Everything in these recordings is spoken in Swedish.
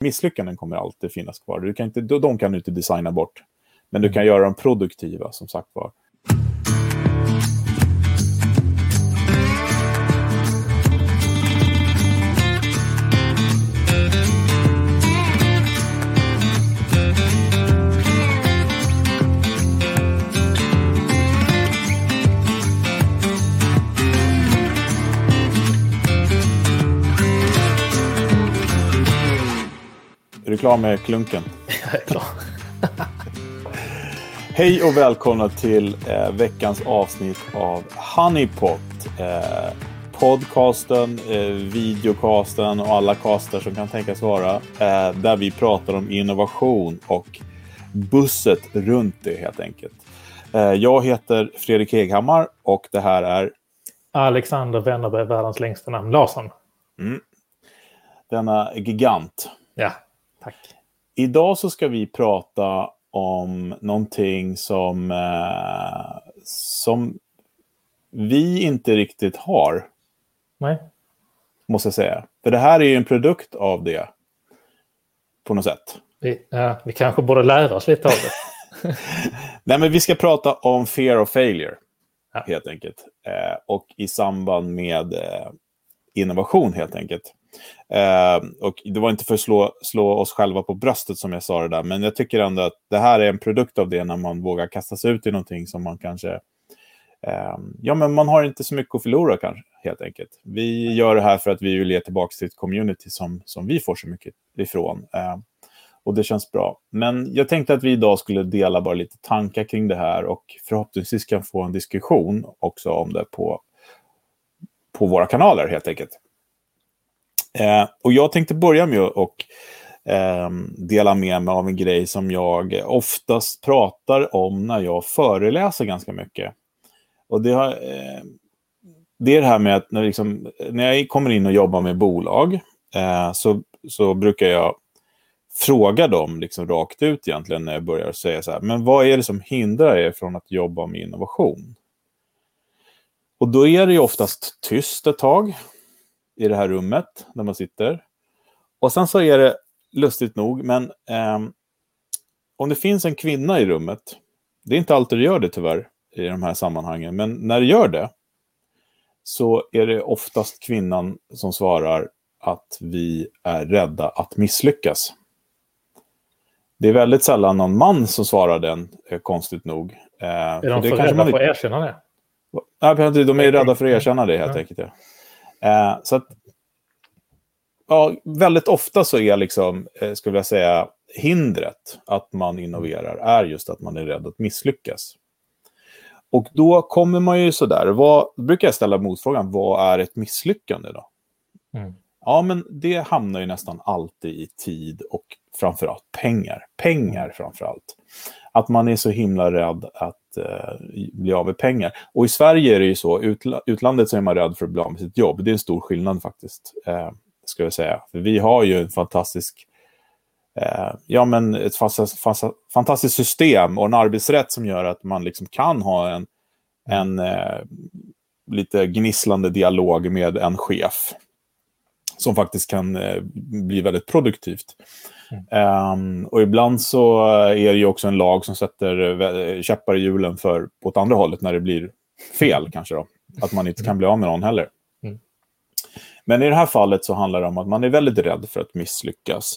Misslyckanden kommer alltid finnas kvar. Du kan inte, de kan du inte designa bort. Men du kan göra dem produktiva, som sagt var. Är du klar med klunken? Jag är klar. Hej och välkomna till eh, veckans avsnitt av Honeypot. Eh, podcasten, eh, videocasten och alla caster som kan tänkas vara. Eh, där vi pratar om innovation och busset runt det helt enkelt. Eh, jag heter Fredrik Heghammar och det här är Alexander Wennerberg, världens längsta namn, Larsson. denna gigant. Ja, tack. Idag så ska vi prata om någonting som, eh, som vi inte riktigt har, Nej, måste jag säga. För det här är ju en produkt av det, på något sätt. vi, ja, vi kanske borde lära oss lite av det. Nej, men vi ska prata om fear of failure, Ja. helt enkelt. Eh, och i samband med eh, innovation, helt enkelt. Eh, och det var inte för att slå, slå oss själva på bröstet som jag sa det där, men jag tycker ändå att det här är en produkt av det när man vågar kasta sig ut i någonting som man kanske... Eh, ja, men man har inte så mycket att förlora kanske, helt enkelt. Vi gör det här för att vi vill ge tillbaka till ett community som, som vi får så mycket ifrån. Eh, och det känns bra. Men jag tänkte att vi idag skulle dela bara lite tankar kring det här och förhoppningsvis kan få en diskussion också om det på, på våra kanaler helt enkelt. Eh, och jag tänkte börja med att eh, dela med mig av en grej som jag oftast pratar om när jag föreläser ganska mycket. Och det, har, eh, det är det här med att när, liksom, när jag kommer in och jobbar med bolag eh, så, så brukar jag fråga dem liksom rakt ut egentligen när jag börjar säga så här, men vad är det som hindrar er från att jobba med innovation? Och då är det ju oftast tyst ett tag i det här rummet där man sitter. Och sen så är det lustigt nog, men ehm, om det finns en kvinna i rummet, det är inte alltid det gör det tyvärr i de här sammanhangen, men när det gör det så är det oftast kvinnan som svarar att vi är rädda att misslyckas. Det är väldigt sällan någon man som svarar den, eh, konstigt nog. Eh, Är för de för kanske rädda man för att erkänna det? Nej, de är rädda för att erkänna det helt Ja. enkelt. Ja. Eh, så att, ja, väldigt ofta så är liksom, eh, skulle jag säga, hindret att man innoverar är just att man är rädd att misslyckas. Och då kommer man ju sådär, vad, då brukar jag ställa motfrågan, vad är ett misslyckande då? Mm. Ja, men det hamnar ju nästan alltid i tid och framförallt pengar. Pengar framförallt. Att man är så himla rädd att eh, bli av med pengar. Och i Sverige är det ju så, utla- utlandet så är man rädd för att bli av med sitt jobb. Det är en stor skillnad faktiskt, eh, ska jag säga. För vi har ju en fantastisk, eh, ja men ett fast, fast, fantastiskt system och en arbetsrätt som gör att man liksom kan ha en, en eh, lite gnisslande dialog med en chef som faktiskt kan eh, bli väldigt produktivt. Ehm, och ibland så är det ju också en lag som sätter eh, käppar i hjulen för åt andra hållet när det blir fel kanske då. Att man inte kan bli av med någon heller. Mm. Men i det här fallet så handlar det om att man är väldigt rädd för att misslyckas.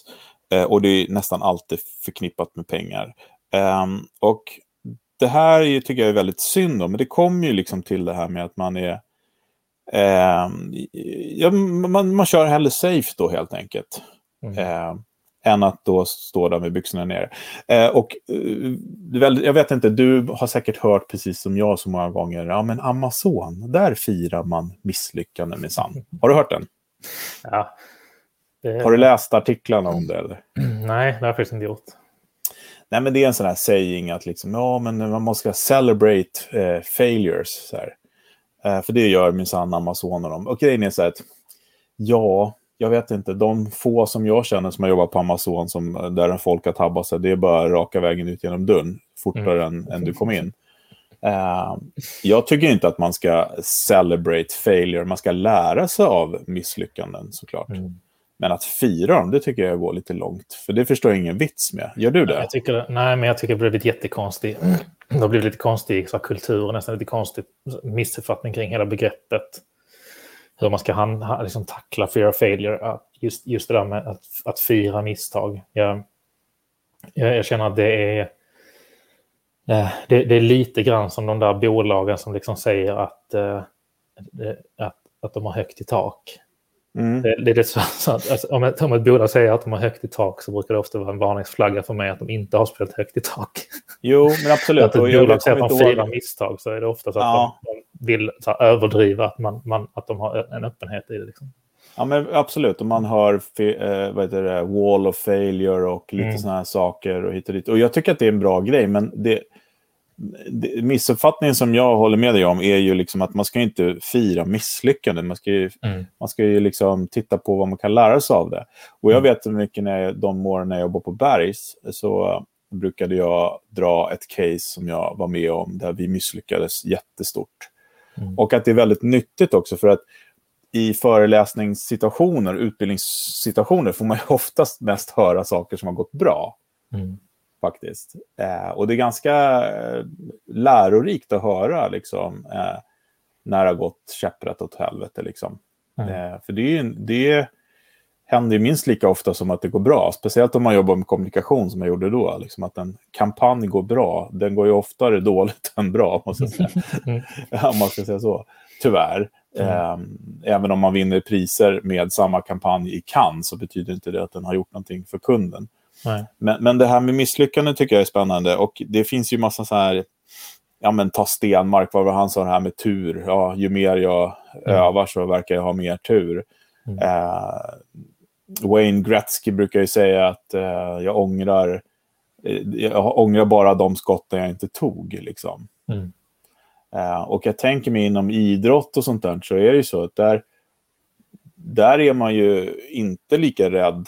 Eh, och det är nästan alltid förknippat med pengar. Ehm, och det här är, tycker jag är väldigt synd då, men det kommer ju liksom till det här med att man är Ehm, ja, man, man kör hellre safe då helt enkelt. Mm. Än att då stå där med byxorna nere. Eh, och eh, jag vet inte, du har säkert hört precis som jag så många gånger, ja men Amazon, där firar man misslyckande minsann. Har du hört den? Ja. Det, Har du läst artiklarna om det? Eller? Nej, det har jag faktiskt inte gjort. Nej, men det är en sån här saying att liksom, ja, men man måste celebrate eh, failures. Så här. Eh, för det gör minsann Amazon och dem. Och grejen är så här att, ja, jag vet inte, de få som jag känner som har jobbat på Amazon, som, där folk har tabbat sig, det är bara raka vägen ut genom dörren, fortare än, än du kom in. Eh, jag tycker inte att man ska celebrate failure, man ska lära sig av misslyckanden såklart. Mm. Men att fira dem, det tycker jag går lite långt. För det förstår jag ingen vits med. Gör du det? Jag tycker, nej, men jag tycker det har blivit jättekonstigt. Det har blivit lite konstig så kultur, nästan lite konstig missuppfattning kring hela begreppet. Hur man ska han, liksom, tackla fear of failure. Just, just det där med att, att fira misstag. Jag, jag, jag känner att det är... Det, det, är lite grann som de där bolagen som liksom säger att, eh, att, att de har högt i tak. Mm. Det, det, är så, så att, alltså, om, ett, om ett bolag säger att de har högt i tak så brukar det ofta vara en varningsflagga för mig att de inte har spelat högt i tak. Jo, men absolut. att ett bolag säger att de firar misstag så är det ofta så att ja. Vill här, överdriva att, man, man, att de har en öppenhet i det. Liksom. Ja, men absolut. Om man hör eh, vad heter det, wall of failure och lite mm. sådana här saker och hit och dit. Och jag tycker att det är en bra grej, men det, missuppfattningen som jag håller med dig om är ju liksom att man ska inte fira misslyckanden. Man ska ju, mm. man ska ju liksom titta på vad man kan lära sig av det. Och jag mm. vet mycket när jag, de åren när jag jobbade på Bergs så brukade jag dra ett case som jag var med om där vi misslyckades jättestort. Mm. Och att det är väldigt nyttigt också för att i föreläsningssituationer, utbildningssituationer får man ju oftast mest höra saker som har gått bra. Mm faktiskt. Eh, och det är ganska eh, lärorikt att höra liksom, eh, när det har gått käpprätt åt helvete. Liksom. Mm. för det, är, det händer minst lika ofta som att det går bra. Speciellt om man jobbar med kommunikation som jag gjorde då. Liksom att en kampanj går bra. Den går ju oftare dåligt än bra, måste jag säga. Mm. om man ska säga så. Tyvärr. Mm. Även om man vinner priser med samma kampanj i Cannes så betyder inte det att den har gjort någonting för kunden. Men, men det här med misslyckande tycker jag är spännande. Och det finns ju massa så här, ja men ta Stenmark, vad var han sa det här med tur. Ja, ju mer jag mm. övar så verkar jag ha mer tur. Mm. Uh, Wayne Gretzky brukar ju säga att uh, jag ångrar eh, jag ångrar bara de skotten jag inte tog. Liksom. Mm. Uh, och jag tänker mig inom idrott och sånt där så är det ju så att där, där är man ju inte lika rädd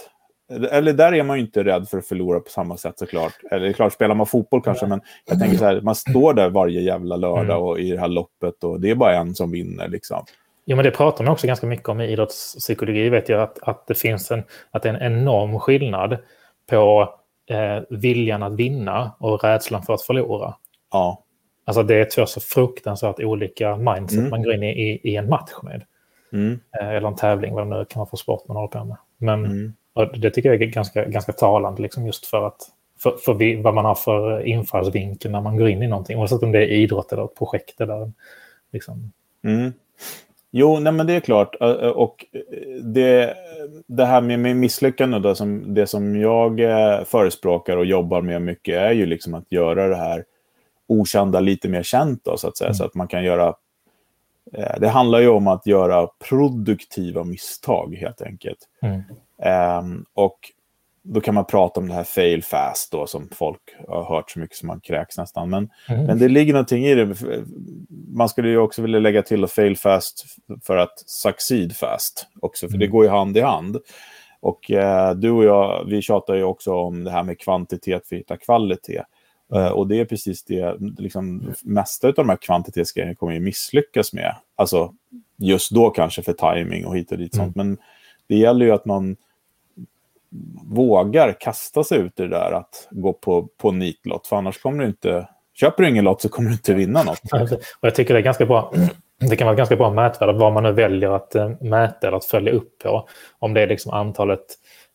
eller där är man ju inte rädd för att förlora på samma sätt såklart. Eller klart, spelar man fotboll kanske, men jag tänker så här, man står där varje jävla lördag mm. och i det här loppet och det är bara en som vinner liksom. Jo, men det pratar man också ganska mycket om i idrottspsykologi, vet jag, att, att det finns en, att det är en enorm skillnad på eh, viljan att vinna och rädslan för att förlora. Ja. Alltså det är två så fruktansvärt olika mindset mm. man går in i, i, i en match med. Mm. Eh, eller en tävling, vad det nu kan vara för sport man håller på med. Men mm. Det tycker jag är ganska, ganska talande, liksom just för, att, för, för vad man har för infallsvinkel när man går in i någonting. Oavsett om det är idrott eller ett projekt. Eller, liksom. Jo, nej, men det är klart. Och det, det här med, med misslyckande, då, som, det som jag eh, förespråkar och jobbar med mycket är ju liksom att göra det här okända lite mer känt, då, så att säga. Mm. Så att man kan göra... Eh, det handlar ju om att göra produktiva misstag, helt enkelt. Mm. Um, och då kan man prata om det här fail fast då, som folk har hört så mycket som man kräks nästan. Men, mm. men det ligger någonting i det. Man skulle ju också vilja lägga till fail fast för att succeed fast också, för mm. det går ju hand i hand. Och eh, du och jag, vi tjatar ju också om det här med kvantitet för att hitta kvalitet. Uh, och det är precis det, liksom, mesta av de här kvantitetsgrejerna kommer ju misslyckas med. Alltså just då kanske för timing och hit och dit. Mm. Sånt. Men det gäller ju att man vågar kasta sig ut i det där att gå på, på nitlott. För annars kommer du inte... Köper du ingen lott så kommer du inte vinna något. Och jag tycker det är ganska bra. Det kan vara ganska bra mätvärde vad man nu väljer att eh, mäta eller att följa upp på. Om det är liksom antalet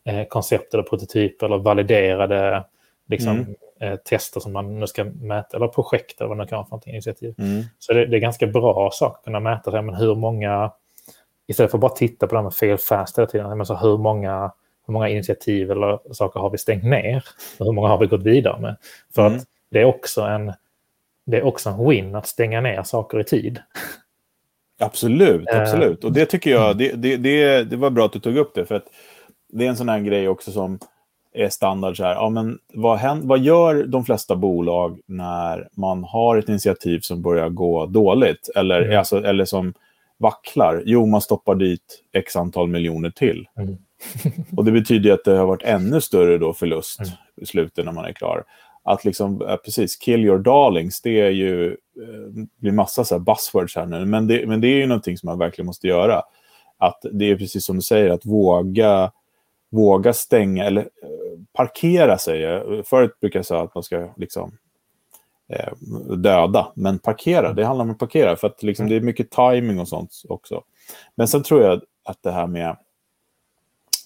eh, koncept eller prototyper eller validerade liksom, mm. eh, tester som man nu ska mäta, eller projekt eller vad det kan vara för någonting, initiativ. Mm. Så det, det, är ganska bra sak att kunna mäta sig, men hur många, istället för att bara titta på det här med fail fast hela tiden, men så hur många hur många initiativ eller saker har vi stängt ner? Och hur många har vi gått vidare med? För mm. att det är, också en, det är också en win att stänga ner saker i tid. Absolut, eh, absolut. Och det tycker jag, mm. det, det, det, det var bra att du tog upp det. För att det är en sån här grej också som är standard. Så här, ja, men vad, händer, vad gör de flesta bolag när man har ett initiativ som börjar gå dåligt? Eller, mm. alltså, eller som vacklar? Jo, man stoppar dit x antal miljoner till. Mm. och det betyder att det har varit ännu större då förlust mm. i slutet när man är klar. Att liksom, precis, kill your darlings, det är ju, eh, blir massa så här buzzwords här nu, men det, men det är ju någonting som man verkligen måste göra. Att det är precis som du säger, att våga våga stänga eller eh, parkera sig. Förut brukade jag säga att man ska liksom eh, döda, men parkera, det handlar om att parkera för att liksom, det är mycket timing och sånt också. Men sen tror jag att det här med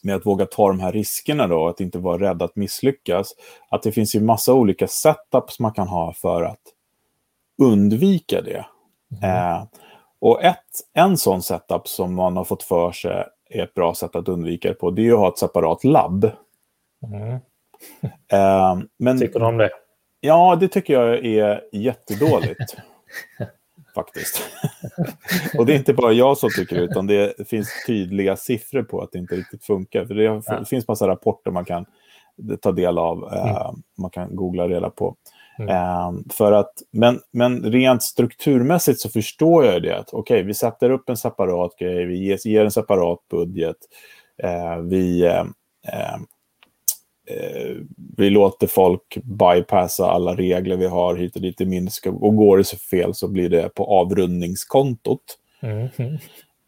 med att våga ta de här riskerna då, att inte vara rädd att misslyckas. Att det finns ju massa olika setups man kan ha för att undvika det. Mm. Eh, och ett, en sån setup som man har fått för sig är ett bra sätt att undvika det på, det är att ha ett separat labb. Mm. Eh, men, tycker du om det? Ja, det tycker jag är jättedåligt. faktiskt. och det är inte bara jag som tycker det, utan det finns tydliga siffror på att det inte riktigt funkar. För det, ja. finns massa rapporter man kan ta del av, eh, mm. man kan googla reda på. Mm. Eh, för att, men, men rent strukturmässigt så förstår jag det. Okej, okay, vi sätter upp en separat grej, vi ger, ger en separat budget. Eh, vi eh, vi låter folk bypassa alla regler vi har hit och dit i minska. Och går det så fel så blir det på avrundningskontot. Mm.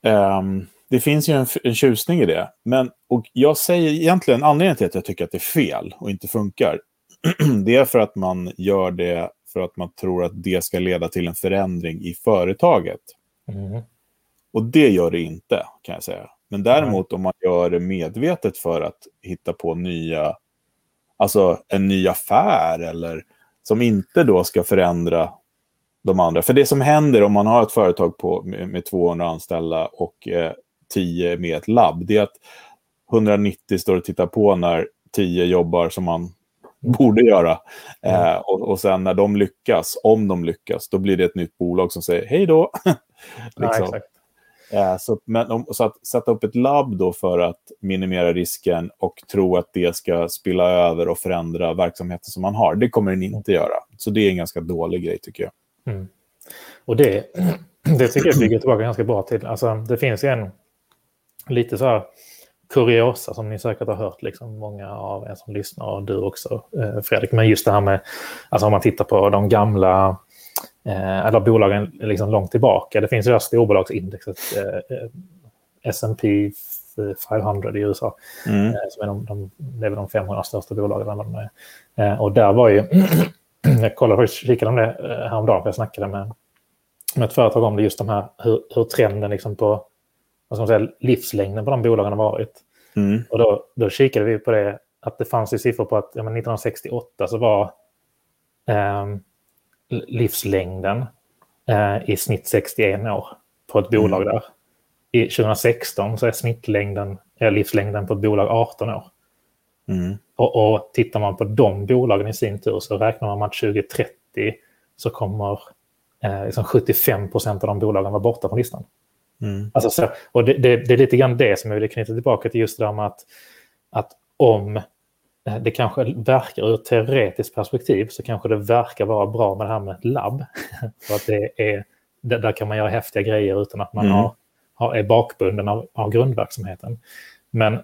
Um, det finns ju en, en tjusning i det. Men, och jag säger egentligen anledningen till att jag tycker att det är fel och inte funkar. det är för att man gör det för att man tror att det ska leda till en förändring i företaget. Mm. Och det gör det inte, kan jag säga. Men däremot om man gör det medvetet för att hitta på nya alltså en ny affär eller som inte då ska förändra de andra. För det som händer om man har ett företag på, med, med 200 anställda och eh, 10 med ett labb, det är att 190 står och tittar på när 10 jobbar som man borde göra. Mm. Eh, och, och sen när de lyckas, om de lyckas, då blir det ett nytt bolag som säger hej då. liksom. ja, Eh, så, men, så att sätta upp ett labb då för att minimera risken och tro att det ska spilla över och förändra verksamheten som man har, det kommer den inte göra. Så det är en ganska dålig grej tycker jag. Mm. Och det, det tycker jag bygger tillbaka ganska bra till. Alltså, det finns en lite så här kuriosa som ni säkert har hört, liksom, många av er som lyssnar och du också eh, Fredrik. Men just det här med, alltså om man tittar på de gamla eh, eller bolagen liksom långt tillbaka. Det finns ju det här storbolagsindexet, eh, eh S&P 500 i USA, mm. eh, som är de, de, det är de 500 största bolagen. Eh, och där var ju, jag kollade faktiskt, kikade om det eh, häromdagen, för jag snackade med, med ett företag om det, just de här, hur, hur trenden liksom på vad ska man säga, livslängden på de bolagen har varit. Mm. Och då, då kikade vi på det, att det fanns ju siffror på att ja, 1968 så var eh, livslängden eh, i snitt 61 år på ett bolag mm. där. I 2016 så är snittlängden, är livslängden på ett bolag 18 år. Mm. Och, och tittar man på de bolagen i sin tur så räknar man med att 2030 så kommer eh, liksom 75 procent av de bolagen vara borta från listan. Mm. Alltså så, och det, det, det, är lite grann det som jag vill knyta tillbaka till just det där med att, att om det kanske verkar ur ett teoretiskt perspektiv så kanske det verkar vara bra med det här med ett labb. För att det är, där kan man göra häftiga grejer utan att man mm. har, har, är bakbunden av, av grundverksamheten. Men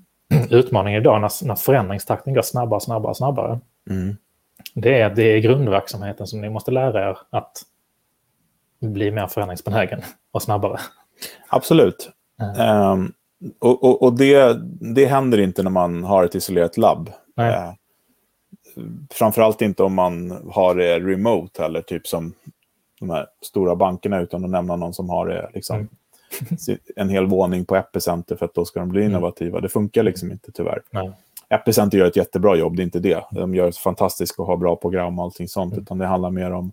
utmaningen idag när, när förändringstakten går snabbare, snabbare, snabbare. Mm. Det är att det är grundverksamheten som ni måste lära er att bli mer förändringsbenägen och snabbare. Absolut. Mm. Um, och, och, och, det, det händer inte när man har ett isolerat labb. Eh, framförallt inte om man har det remote eller typ som de här stora bankerna utan att nämna någon som har det liksom, mm. en hel våning på Epicenter för att då ska de bli mm. innovativa. Mm. Det funkar liksom inte tyvär. Nej. Epicenter gör ett jättebra jobb, det är inte det. De gör ett fantastiskt och har bra program och allting sånt, mm. utan det handlar mer om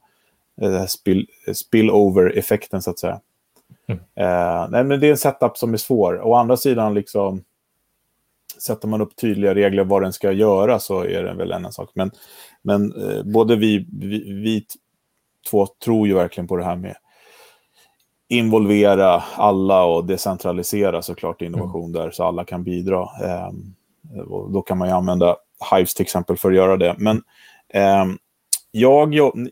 eh, spill, spillover-effekten så att säga. Mm. Eh, nej, men det är en setup som är svår. Å andra sidan, liksom, sätter man upp tydliga regler vad den ska göra så är det väl en annan sak. Men, men eh, både vi, vi, vi två tror ju verkligen på det här med involvera alla och decentralisera såklart innovation mm. där så alla kan bidra. Eh, då kan man ju använda Hives till exempel för att göra det. Men eh, jag, jag,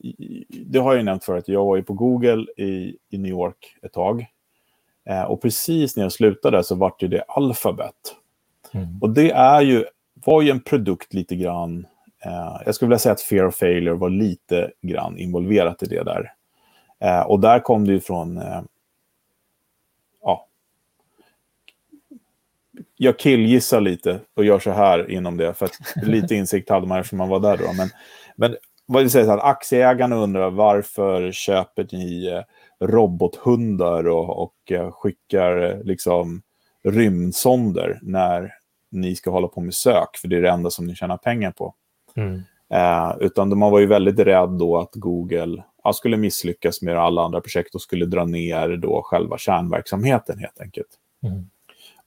det har jag nämnt förut, jag var ju på Google i, i New York ett tag. Eh, och precis när jag slutade så var det, det Alphabet. Mm. Och det är ju, var ju en produkt lite grann, eh, jag skulle vilja säga att Fear of Failure var lite grann involverat i det där. Eh, och där kom det ju från, eh, ja, jag killgissar lite och gör så här inom det. För att lite insikt hade man eftersom man var där då. Men, men vad vill säga så här, aktieägarna undrar varför köper ni eh, robothundar och, och eh, skickar liksom rymdsonder när ni ska hålla på med sök, för det är det enda som ni tjänar pengar på. Mm. Eh, utan man var ju väldigt rädd då att Google ja, skulle misslyckas med alla andra projekt och skulle dra ner då själva kärnverksamheten helt enkelt. Mm.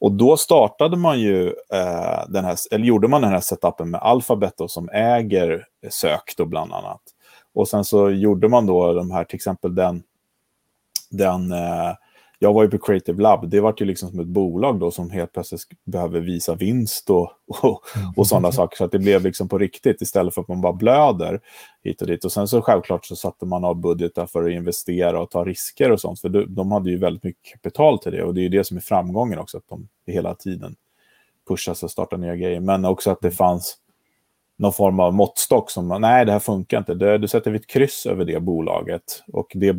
Och då startade man ju eh, den här, eller gjorde man den här setupen med Alphabet då, som äger sök då bland annat. Och sen så gjorde man då de här, till exempel den, den eh, jag var ju på Creative Lab, det var ju liksom som ett bolag då som helt plötsligt behöver visa vinst och, och, och sådana saker. Så att det blev liksom på riktigt istället för att man bara blöder hit och dit. Och sen så självklart så satte man av budgetar för att investera och ta risker och sånt. För de, de hade ju väldigt mycket kapital till det och det är ju det som är framgången också, att de hela tiden pushas och startar nya grejer. Men också att det fanns någon form av måttstock som, nej det här funkar inte. Det, du sätter vi ett kryss över det bolaget och det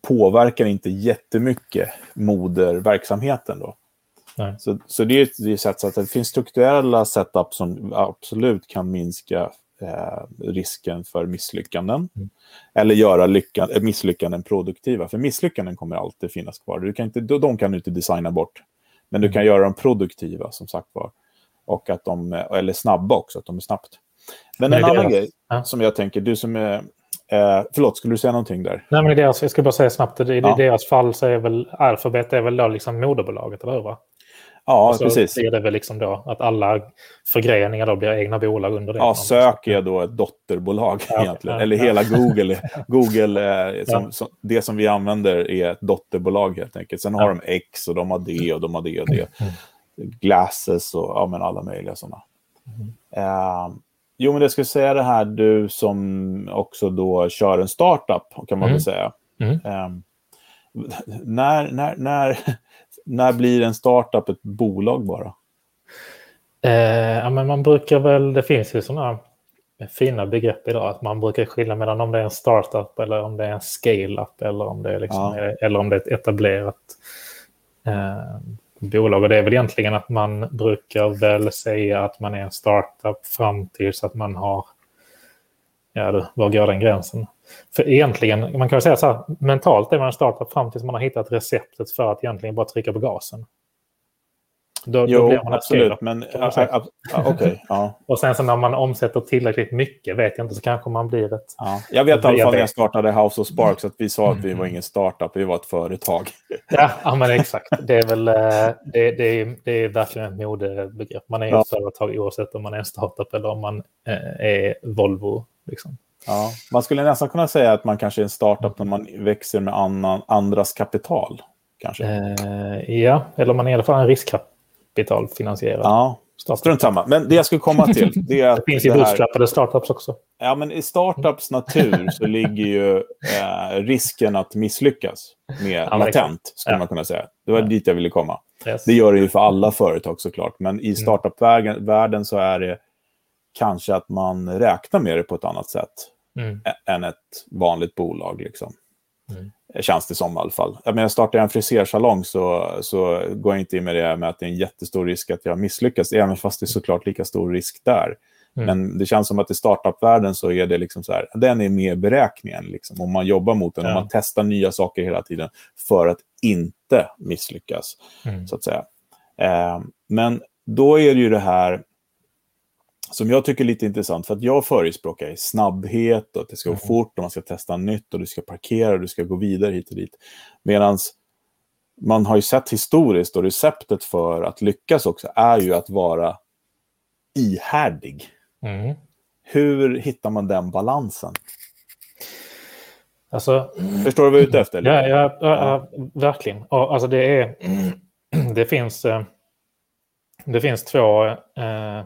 påverkar inte jättemycket moderverksamheten. Då. Nej. Så, så det är ett sätt så att det finns strukturella setup som absolut kan minska eh, risken för misslyckanden. Mm. Eller göra lyckan, eh, misslyckanden produktiva. För misslyckanden kommer alltid finnas kvar. Du kan inte, de kan du inte designa bort. Men du kan göra dem produktiva, som sagt var. Och att de, eller snabba också, att de är snabbt. Men, Men en annan grej ja. som jag tänker, du som är Eh, förlåt, skulle du säga någonting där? Nej, men i deras, jag ska bara säga snabbt, i Ja. deras fall så är väl Alphabet är väl då liksom moderbolaget, eller hur? Va? Ja, så precis. blir det väl liksom då att alla förgreningar då blir egna bolag under det. Ja, Sök är då ett dotterbolag Ja, egentligen. ja, Eller ja. hela Google. Google eh, som, som, det som vi använder är ett dotterbolag helt enkelt. Sen har de X och de har det och de har det och det. Mm. Glasses och ja, men alla möjliga sådana. Mm. Eh, jo, men jag skulle säga det här, du som också då kör en startup, kan man Mm. väl säga. Mm. Eh, när, när, när, när blir en startup ett bolag bara? Eh, ja, men man brukar väl, det finns ju sådana fina begrepp idag, att man brukar skilja mellan om det är en startup eller om det är en scale-up eller om det är, liksom, Ja. eller om det är ett etablerat eh, bolag. Och det är väl egentligen att man brukar väl säga att man är en startup fram tills att man har, ja du, var går den gränsen? För egentligen, man kan väl säga så här, mentalt är man en startup fram tills man har hittat receptet för att egentligen bara trycka på gasen. Då, då Jo, blir man absolut. Men man ja, säga. ja. Och sen så när man omsätter tillräckligt mycket, vet jag inte, så kanske man blir ett... Ja, jag vet i alla fall när jag startade House of Sparks att vi sa att vi Mm. var ingen startup, vi var ett företag. Ja, ja men exakt. Det är väl eh, det, det, är, det är verkligen ett modebegrepp. Man är Ja. ett företag oavsett om man är en startup eller om man eh, är Volvo. Liksom. Ja, man skulle nästan kunna säga att man kanske är en startup när man växer med annan, andras kapital. Kanske. Eh, ja, eller man är i alla fall en riskkapitalfinansierad Ja, startup. strunt samma. Men det jag skulle komma till, det är att Det finns ju bootstrappade startups också. Ja, men i startups natur så ligger ju eh, risken att misslyckas med Ja, latent, skulle Ja. man kunna säga. Det var Ja. dit jag ville komma. Yes. Det gör det ju för alla företag såklart, men i startup-världen världen så är det kanske att man räknar med det på ett annat sätt Mm. än ett vanligt bolag. Liksom. Mm. Känns det som i alla fall. Jag menar, startar jag en frisersalong så, så går jag inte in med det med att det är en jättestor risk att jag misslyckas, även fast det är såklart lika stor risk där. Mm. Men det känns som att i startup-världen så är det liksom så här, den är med i beräkningen. Liksom, om man jobbar mot den, Ja. om man testar nya saker hela tiden för att inte misslyckas, Mm. så att säga. Eh, men då är det ju det här som jag tycker är lite intressant, för att jag förespråkar snabbhet och att det ska gå Mm. fort och man ska testa nytt och du ska parkera och du ska gå vidare hit och dit. Medan man har ju sett historiskt och receptet för att lyckas också är ju att vara ihärdig. Mm. Hur hittar man den balansen? Alltså, Förstår du vad jag är ute efter? Ja, ja, ja, ja verkligen. Alltså det, är, det, finns, eh, det finns två eh,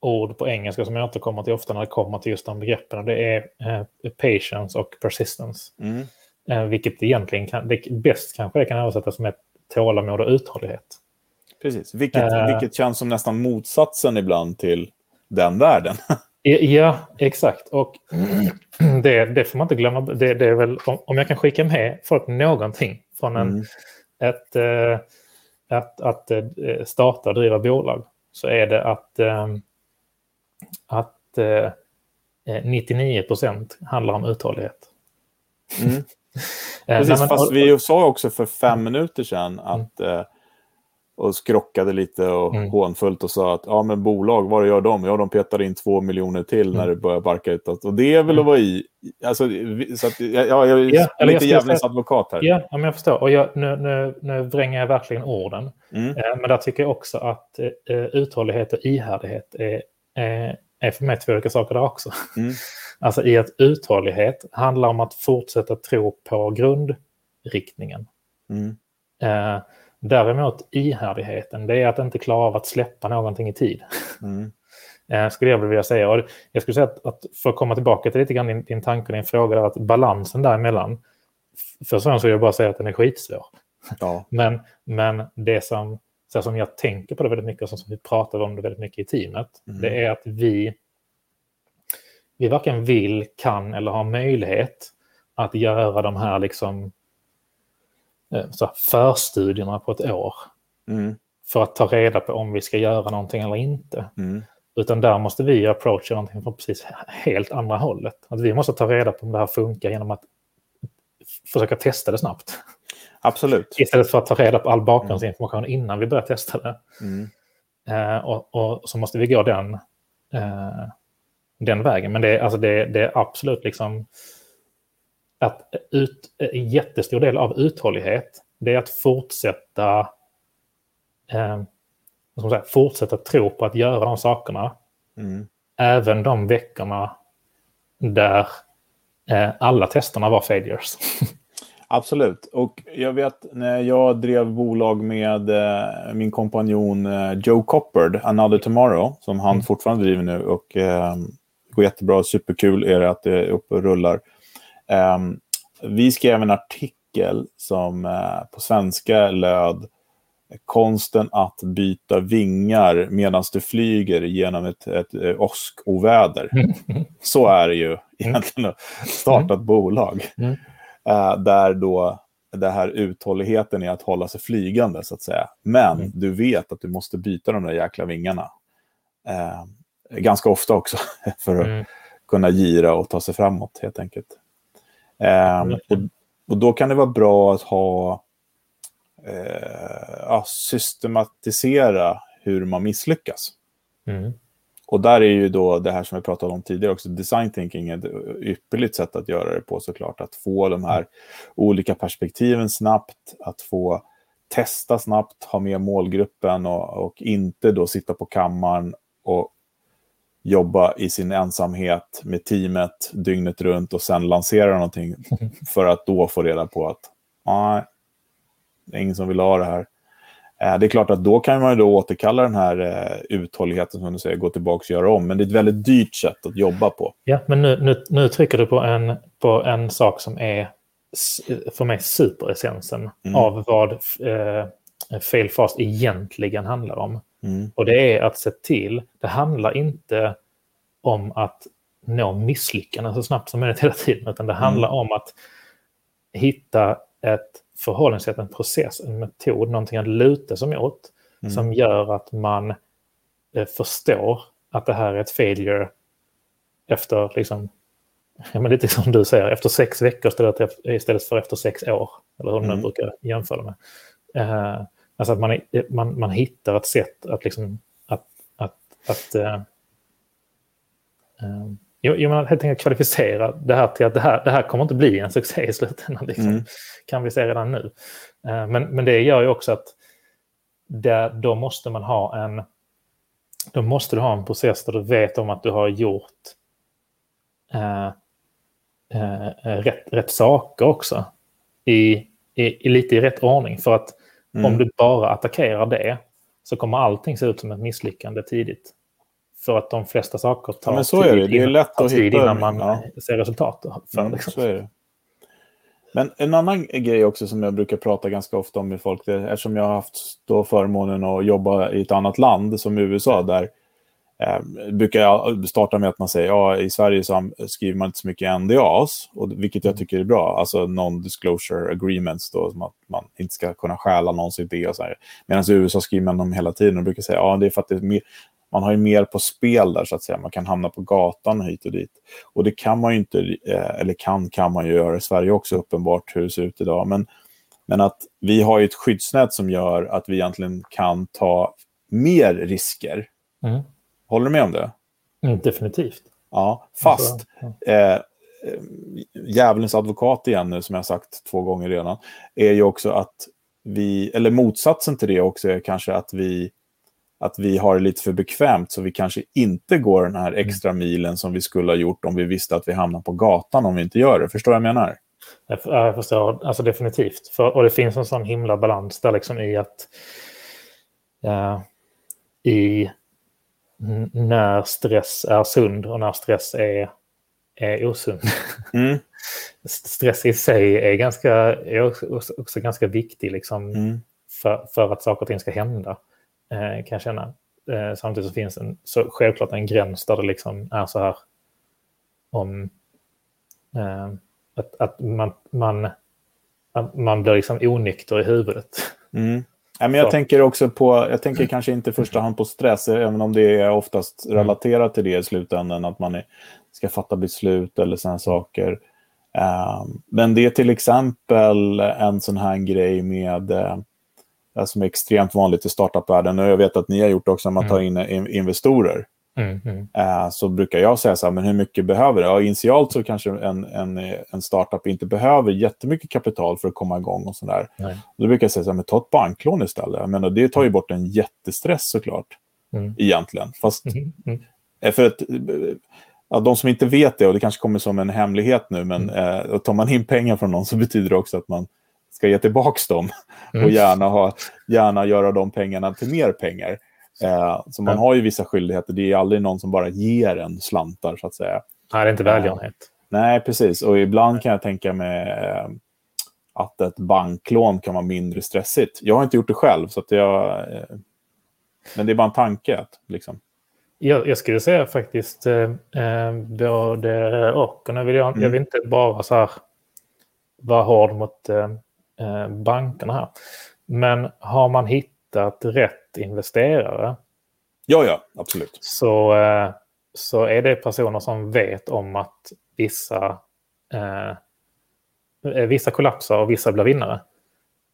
ord på engelska som jag återkommer till ofta när det kommer till just de begreppen. Det är eh, patience och persistence. Mm. Eh, vilket egentligen kan, det bäst kanske det kan översättas med tålamod och uthållighet. Precis. Vilket, Eh. vilket känns som nästan motsatsen ibland till den världen. Ja, exakt. Och det, det får man inte glömma. Det, det är väl, om, om jag kan skicka med folk någonting från en Mm. ett, eh, att, att starta och driva bolag så är det att, eh, att 99 procent handlar om uthållighet. Mm. Precis, fast vi sa också för fem minuter sedan att mm och skrockade lite och mm. hånfullt och sa att ja, men bolag, vad gör de? Ja, de petar in två miljoner till mm. när det börjar barka utåt. Och det är väl att vara i... Alltså, så att, ja, jag är ja, lite djävulens advokat här. Ja, men jag förstår. Och jag, nu, nu, nu vränger jag verkligen orden. Mm. Eh, men där tycker jag också att eh, uthållighet och ihärdighet är, är, är för mig två olika saker där också. Mm. Alltså i att uthållighet handlar om att fortsätta tro på grundriktningen. Mm. Däremot ihärdigheten, det är att inte klara av att släppa någonting i tid. Mm. Eh, skulle jag vilja säga. Och jag skulle säga att, att för att komma tillbaka till lite grann din, din tanke och din fråga, där, att balansen däremellan, för så vill jag bara säga att den är skitsvår. Ja. men, men det som, så som jag tänker på det väldigt mycket och som vi pratar om det väldigt mycket i teamet, mm. det är att vi, vi varken vill, kan eller har möjlighet att göra de här liksom så förstudierna på ett år. Mm. För att ta reda på om vi ska göra någonting eller inte. Mm. Utan där måste vi approacha någonting från precis helt andra hållet. Att vi måste ta reda på om det här funkar genom att försöka testa det snabbt. Absolut. Istället för att ta reda på all bakgrundsinformation mm. innan vi börjar testa det. Mm. Eh, och, och, så måste vi gå den, eh, den vägen. Men det, alltså det, det är absolut liksom att ut, en jättestor del av uthållighet det är att fortsätta, eh, säga, fortsätta tro på att göra de sakerna. Mm. Även de veckorna där eh, alla testerna var failures. Absolut. Och jag vet när jag drev bolag med eh, min kompanjon eh, Joe Coppard, Another Tomorrow, som han mm. fortfarande driver nu och eh, går jättebra. Superkul är det att det är uppe och rullar. Um, vi skrev en artikel som uh, på svenska löd konsten att byta vingar medan du flyger genom ett, ett, ett eh, åskoväder. Så är det ju egentligen att starta ett bolag. Uh, där då det här uthålligheten är att hålla sig flygande, så att säga. Men mm. du vet att du måste byta de där jäkla vingarna. Uh, ganska ofta också, för att mm. kunna gira och ta sig framåt, helt enkelt. Mm. Och, och, då kan det vara bra att ha eh, systematisera hur man misslyckas. Mm. Och där är ju då det här som vi pratade om tidigare också, design thinking är ett ypperligt sätt att göra det på såklart. Att få de här olika perspektiven snabbt, att få testa snabbt, ha med målgruppen och, och inte då sitta på kammaren och jobba i sin ensamhet med teamet dygnet runt och sen lansera någonting för att då få reda på att nej, det är ingen som vill ha det här. Eh, det är klart att då kan man då återkalla den här eh, uthålligheten som du säger, gå tillbaka och göra om. Men det är ett väldigt dyrt sätt att jobba på. Ja, men nu, nu, nu trycker du på en, på en sak som är för mig superessensen mm. av vad eh, fail fast egentligen handlar om. Mm. Och det är att se till, det handlar inte om att nå misslyckanden så snabbt som möjligt hela tiden, utan det handlar mm. om att hitta ett förhållningssätt, en process, en metod, någonting att luta sig mot mm. som gör att man eh, förstår att det här är ett failure efter, liksom, ja, men lite som du säger, efter sex veckor istället för efter sex år, eller hur mm. man brukar jämföra med. Uh, Alltså att man, man, man hittar ett sätt att liksom att, att, att uh, uh, jo, man helt enkelt kvalificera det här till att det här, det här kommer inte bli en succé i slutändan. Liksom. Mm. Kan vi se redan nu. Uh, men, men det gör ju också att där, då måste man ha en då måste du ha en process där du vet om att du har gjort uh, uh, rätt, rätt saker också. I, i, i, lite i rätt ordning. För att Mm. Om du bara attackerar det så kommer allting se ut som ett misslyckande tidigt. För att de flesta saker tar ja, men så tid, är det. Det är lätt att tid innan man ja. ser resultat. För, mm, liksom. så är det. Men en annan grej också som jag brukar prata ganska ofta om med folk, det är, eftersom jag har haft då förmånen att jobba i ett annat land som USA, där eh, brukar jag starta med att man säger ja i Sverige så skriver man inte så mycket NDAs, och, vilket jag mm. tycker är bra, alltså non-disclosure agreements, då, som att man inte ska kunna stjäla någons idé och så här. Medan i USA skriver man dem hela tiden och brukar säga ja det är för att det är mer, man har ju mer på spel där så att säga. Man kan hamna på gatan hit och dit. Och det kan man ju inte, eh, eller kan kan man ju göra i Sverige också uppenbart hur det ser ut idag. Men, men att vi har ju ett skyddsnät som gör att vi egentligen kan ta mer risker. Mm. Håller du med om det? Mm, definitivt. Ja, fast eh, djävulens advokat igen nu, som jag sagt två gånger redan, är ju också att vi, eller motsatsen till det också är kanske att vi att vi har det lite för bekvämt så vi kanske inte går den här mm. extra milen som vi skulle ha gjort om vi visste att vi hamnar på gatan om vi inte gör det. Förstår du vad jag menar? Jag förstår, alltså definitivt. För, och det finns en sån himla balans där liksom i att uh, i när stress är sund och när stress är, är osund. Mm. stress i sig är, ganska, är också, också ganska viktig liksom, mm. för, för att saker och ting ska hända. Eh, kan jag känna. Eh, samtidigt så finns en, så självklart en gräns där det liksom är så här om eh, att, att man, man, att man blir liksom onykter i huvudet. Mm. Ja, men jag så. tänker också på, jag tänker kanske inte i första hand på stress, även om det är oftast mm. relaterat till det i slutändan, att man är, ska fatta beslut eller sådana saker. Um, men det är till exempel en sån här grej med uh, som är extremt vanligt i startupvärlden. Och jag vet att ni har gjort också när man tar mm. in investorer. Mm, mm. Eh, så brukar jag säga så här, men hur mycket behöver det? Ja, initialt så kanske en, en, en startup inte behöver jättemycket kapital för att komma igång och sådär. Då brukar jag säga så här, men ta ett banklån istället. Jag menar, det tar ju bort en jättestress såklart, mm. egentligen. Fast mm. Mm. Eh, för att ja, de som inte vet det, och det kanske kommer som en hemlighet nu, men mm. eh, tar man in pengar från någon så betyder det också att man ska ge tillbaka dem mm. och gärna, ha, gärna göra de pengarna till mer pengar. Eh, så man har ju vissa skyldigheter. Det är aldrig någon som bara ger en slantar, så att säga. Nej, det är inte välgörenhet. Eh, nej, precis. Och ibland kan jag tänka mig eh, att ett banklån kan vara mindre stressigt. Jag har inte gjort det själv, så att jag... Eh, men det är bara en tanke. Att, liksom. jag, jag skulle säga faktiskt eh, både och. Och nu vill jag, mm. jag vill inte bara så här vara hård mot Eh, bankerna här. Men har man hittat rätt investerare Ja, ja, absolut. Så, eh, så är det personer som vet om att vissa, eh, eh vissa kollapsar och vissa blir vinnare.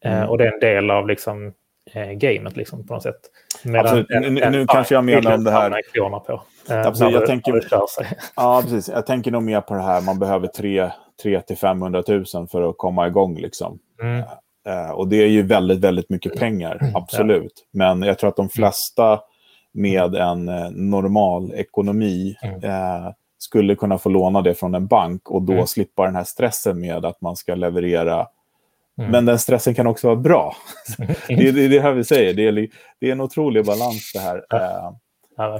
Mm. och det är en del av liksom, eh, gamet liksom, på något sätt. Medan nu, nu, nu kanske jag menar om det här... På, eh, absolut, jag, tänker, ja, precis. jag tänker nog mer på det här, man behöver 3 till 500 000 för att komma igång. Liksom. Mm. Uh, och det är ju väldigt, väldigt mycket pengar, mm. absolut. Ja. Men jag tror att de flesta med en uh, normal ekonomi mm. uh, skulle kunna få låna det från en bank och då mm. slippa den här stressen med att man ska leverera. Mm. Men den stressen kan också vara bra. det, är, det det här vi säger, det är, det är en otrolig balans det här. Ja.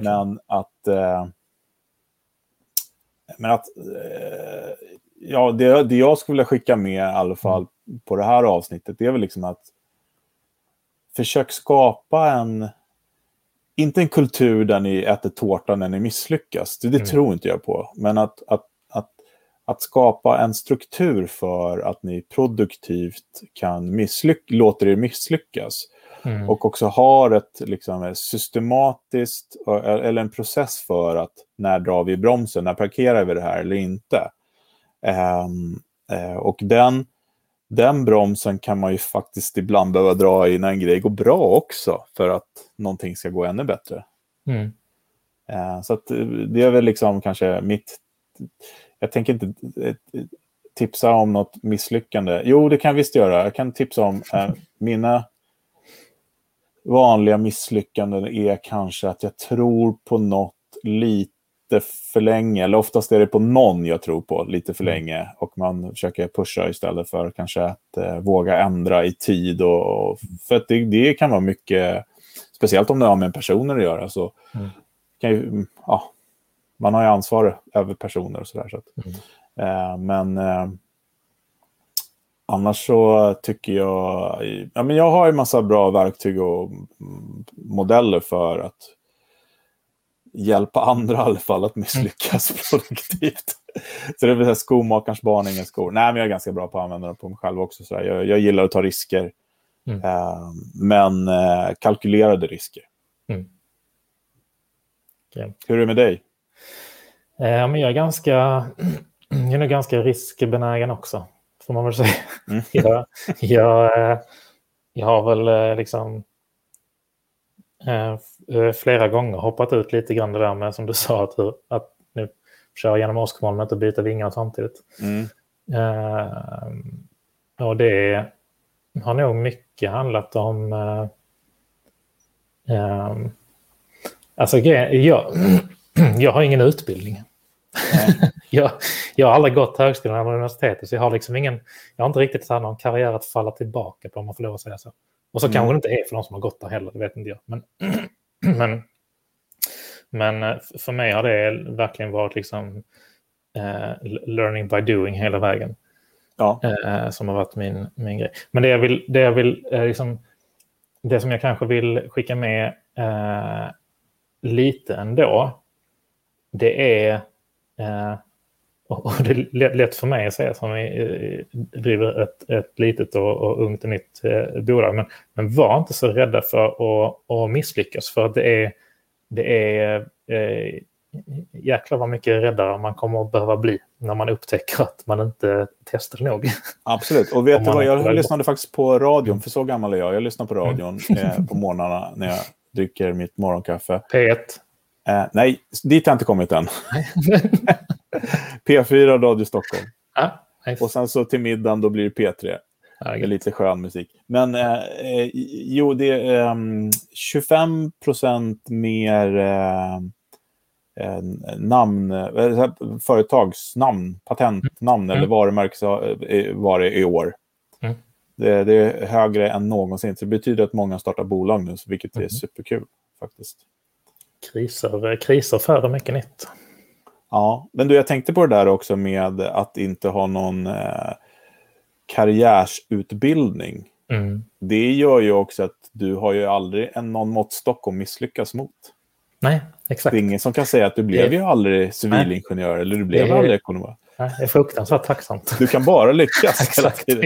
men att... men att ja, det, det jag skulle vilja skicka med i alla fall på det här avsnittet, det är väl liksom att försök skapa en, inte en kultur där ni äter tårta när ni misslyckas, det, det mm. tror inte jag på, men att, att, att, att skapa en struktur för att ni produktivt kan misslyck låter er misslyckas. Mm. Och också har ett liksom, systematiskt, eller en process för att när drar vi bromsen, när parkerar vi det här eller inte. Um, uh, och den, den bromsen kan man ju faktiskt ibland behöva dra i när en grej går bra också för att någonting ska gå ännu bättre. Mm. Uh, så eh, det är väl liksom kanske mitt... Jag tänker inte tipsa om något misslyckande. Jo, det kan jag visst göra. Jag kan tipsa om mina vanliga misslyckanden är kanske att jag tror på något lite för länge, eller oftast är det på någon jag tror på lite för mm. länge och man försöker pusha istället för kanske att eh, våga ändra i tid. Och, för att det, det, kan vara mycket, speciellt om det har med personer att göra, så mm. kan ju, mm, ja, man har ju ansvar över personer och sådär. Så mm. eh, men eh, annars så tycker jag, ja, men jag har en massa bra verktyg och modeller för att hjälpa andra i alla fall att misslyckas mm. produktivt. Så det vill säga skomakarens barn, ingen skor. Nej, men jag är ganska bra på att använda dem på mig själv också. Så jag, jag gillar att ta risker. Mm. Eh, men eh, kalkylerade risker. Mm. Okay. Hur är det med dig? Eh, men jag är ganska, jag är nog ganska riskbenägen också, får man väl säga. Mm. jag, jag, eh, jag har väl liksom flera gånger hoppat ut lite grann det där med som du sa att, att nu köra genom åskmolnet och byta vingar samtidigt. Mm. Eh, och det har nog mycket handlat om eh, eh, Alltså jag, jag har ingen utbildning. jag, jag har aldrig gått högskolan eller universitetet så jag har liksom ingen, jag har inte riktigt så någon karriär att falla tillbaka på om man får lov att säga så. Och så mm. kanske det inte är för de som har gått där heller, det vet inte jag. Men, men, men eh, för mig har det verkligen varit liksom uh, learning by doing hela vägen. Ja. Uh, som har varit min, min grej. Men det jag vill, det jag vill uh, liksom, det som jag kanske vill skicka med lite ändå, det är och det är lätt för mig att säga som driver ett, ett litet och, och ungt och nytt eh, bolag. Men, men var inte så rädda för att, att misslyckas. För att det är, det är eh, jäklar vad mycket räddare man kommer att behöva bli när man upptäcker att man inte testade nog. Absolut, och vet du vad, jag lyssnade faktiskt på radion, för så gammal är jag. Jag lyssnar på mm. radion eh, på morgnarna när jag dricker mitt morgonkaffe. P1? Eh, nej, dit har jag inte kommit än. P4 Radio Stockholm. Ah, nice. Och sen så till middagen då blir det P3. Ah, det är lite skön musik. Men eh, eh, jo, det är eh, 25 procent mer eh, namn, eh, företagsnamn, patentnamn mm. eller varumärkesvaror i år. Mm. Det, det, är högre än någonsin. Så det betyder att många startar bolag nu, vilket är mm. superkul faktiskt. Kriser, kriser föder mycket nytt. Ja, men du, jag tänkte på det där också med att inte ha någon eh, karriärsutbildning. Mm. Det gör ju också att du har ju aldrig en, någon måttstock att misslyckas mot. Nej, exakt. Det är ingen som kan säga att du blev det... ju aldrig civilingenjör eller du blev det... aldrig ekonom. Det är fruktansvärt tacksamt. Du kan bara lyckas tiden.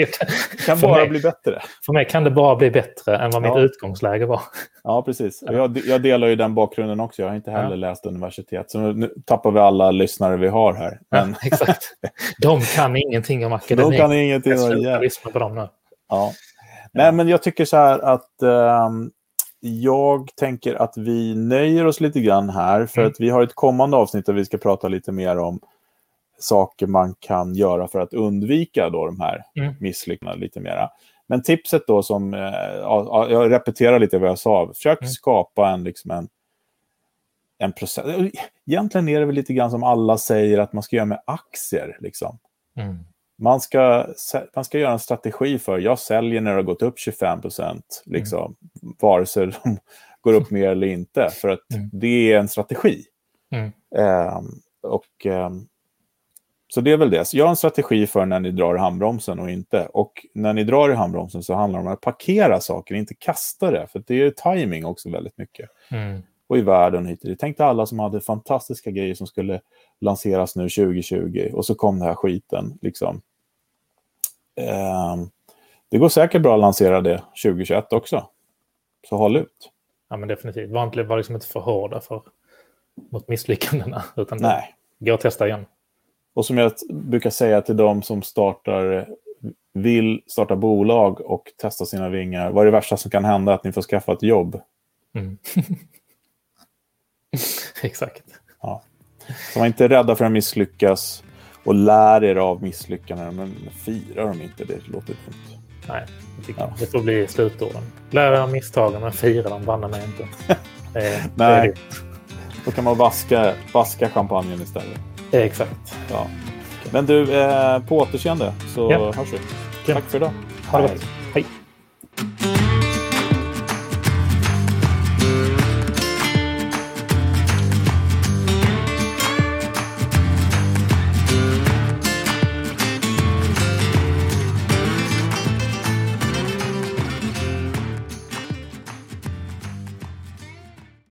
Det kan bara mig, bli bättre. För mig kan det bara bli bättre än vad mitt utgångsläge var. Ja, precis. Jag, jag, delar ju den bakgrunden också. Jag har inte heller ja. läst universitet. Så nu tappar vi alla lyssnare vi har här. Men... Ja, exakt. De kan ingenting om akademi. De kan ingenting. Jag ska lyssna på dem nu. Ja. Nej, men jag tycker så här att um, jag tänker att vi nöjer oss lite grann här. För mm. att vi har ett kommande avsnitt där vi ska prata lite mer om saker man kan göra för att undvika då de här mm. misslyckandena lite mera. Men tipset då som, eh, jag repeterar lite vad jag sa, försök mm. skapa en, liksom en, en process. Egentligen är det väl lite grann som alla säger att man ska göra med aktier. Liksom. Mm. Man, ska, man ska göra en strategi för, jag säljer när det har gått upp 25 procent, liksom, mm. vare sig de går upp mer eller inte, för att mm. det är en strategi. Um, och um, så det är väl det. Så jag har en strategi för när ni drar i handbromsen och inte. Och när ni drar i handbromsen så handlar det om att parkera saker, inte kasta det. För det är timing också väldigt mycket. Mm. Och i världen hit Jag tänkte alla som hade fantastiska grejer som skulle lanseras nu 2020 och så kom den här skiten. Liksom. Um, det går säkert bra att lansera det 2021 också. Så håll ut. Ja, men definitivt. Var inte, var liksom inte för hårda för, mot misslyckandena. Utan Nej. gå och testa igen. Och som jag brukar säga till de som startar, vill starta bolag och testa sina vingar. Vad är det värsta som kan hända? Att ni får skaffa ett jobb. Mm. Exakt. Ja. Så var inte rädda för att misslyckas och lär er av misslyckanden. Men fira dem inte, det låter dumt. Nej, ja. det får bli slutorden. Lär er av misstagen, men fira dem banne mig inte. Nej, då kan man vaska, vaska champagnen istället. Exakt. Ja. Men du, eh, på återseende så ja. hörs vi. Tack för idag. Ha det gott.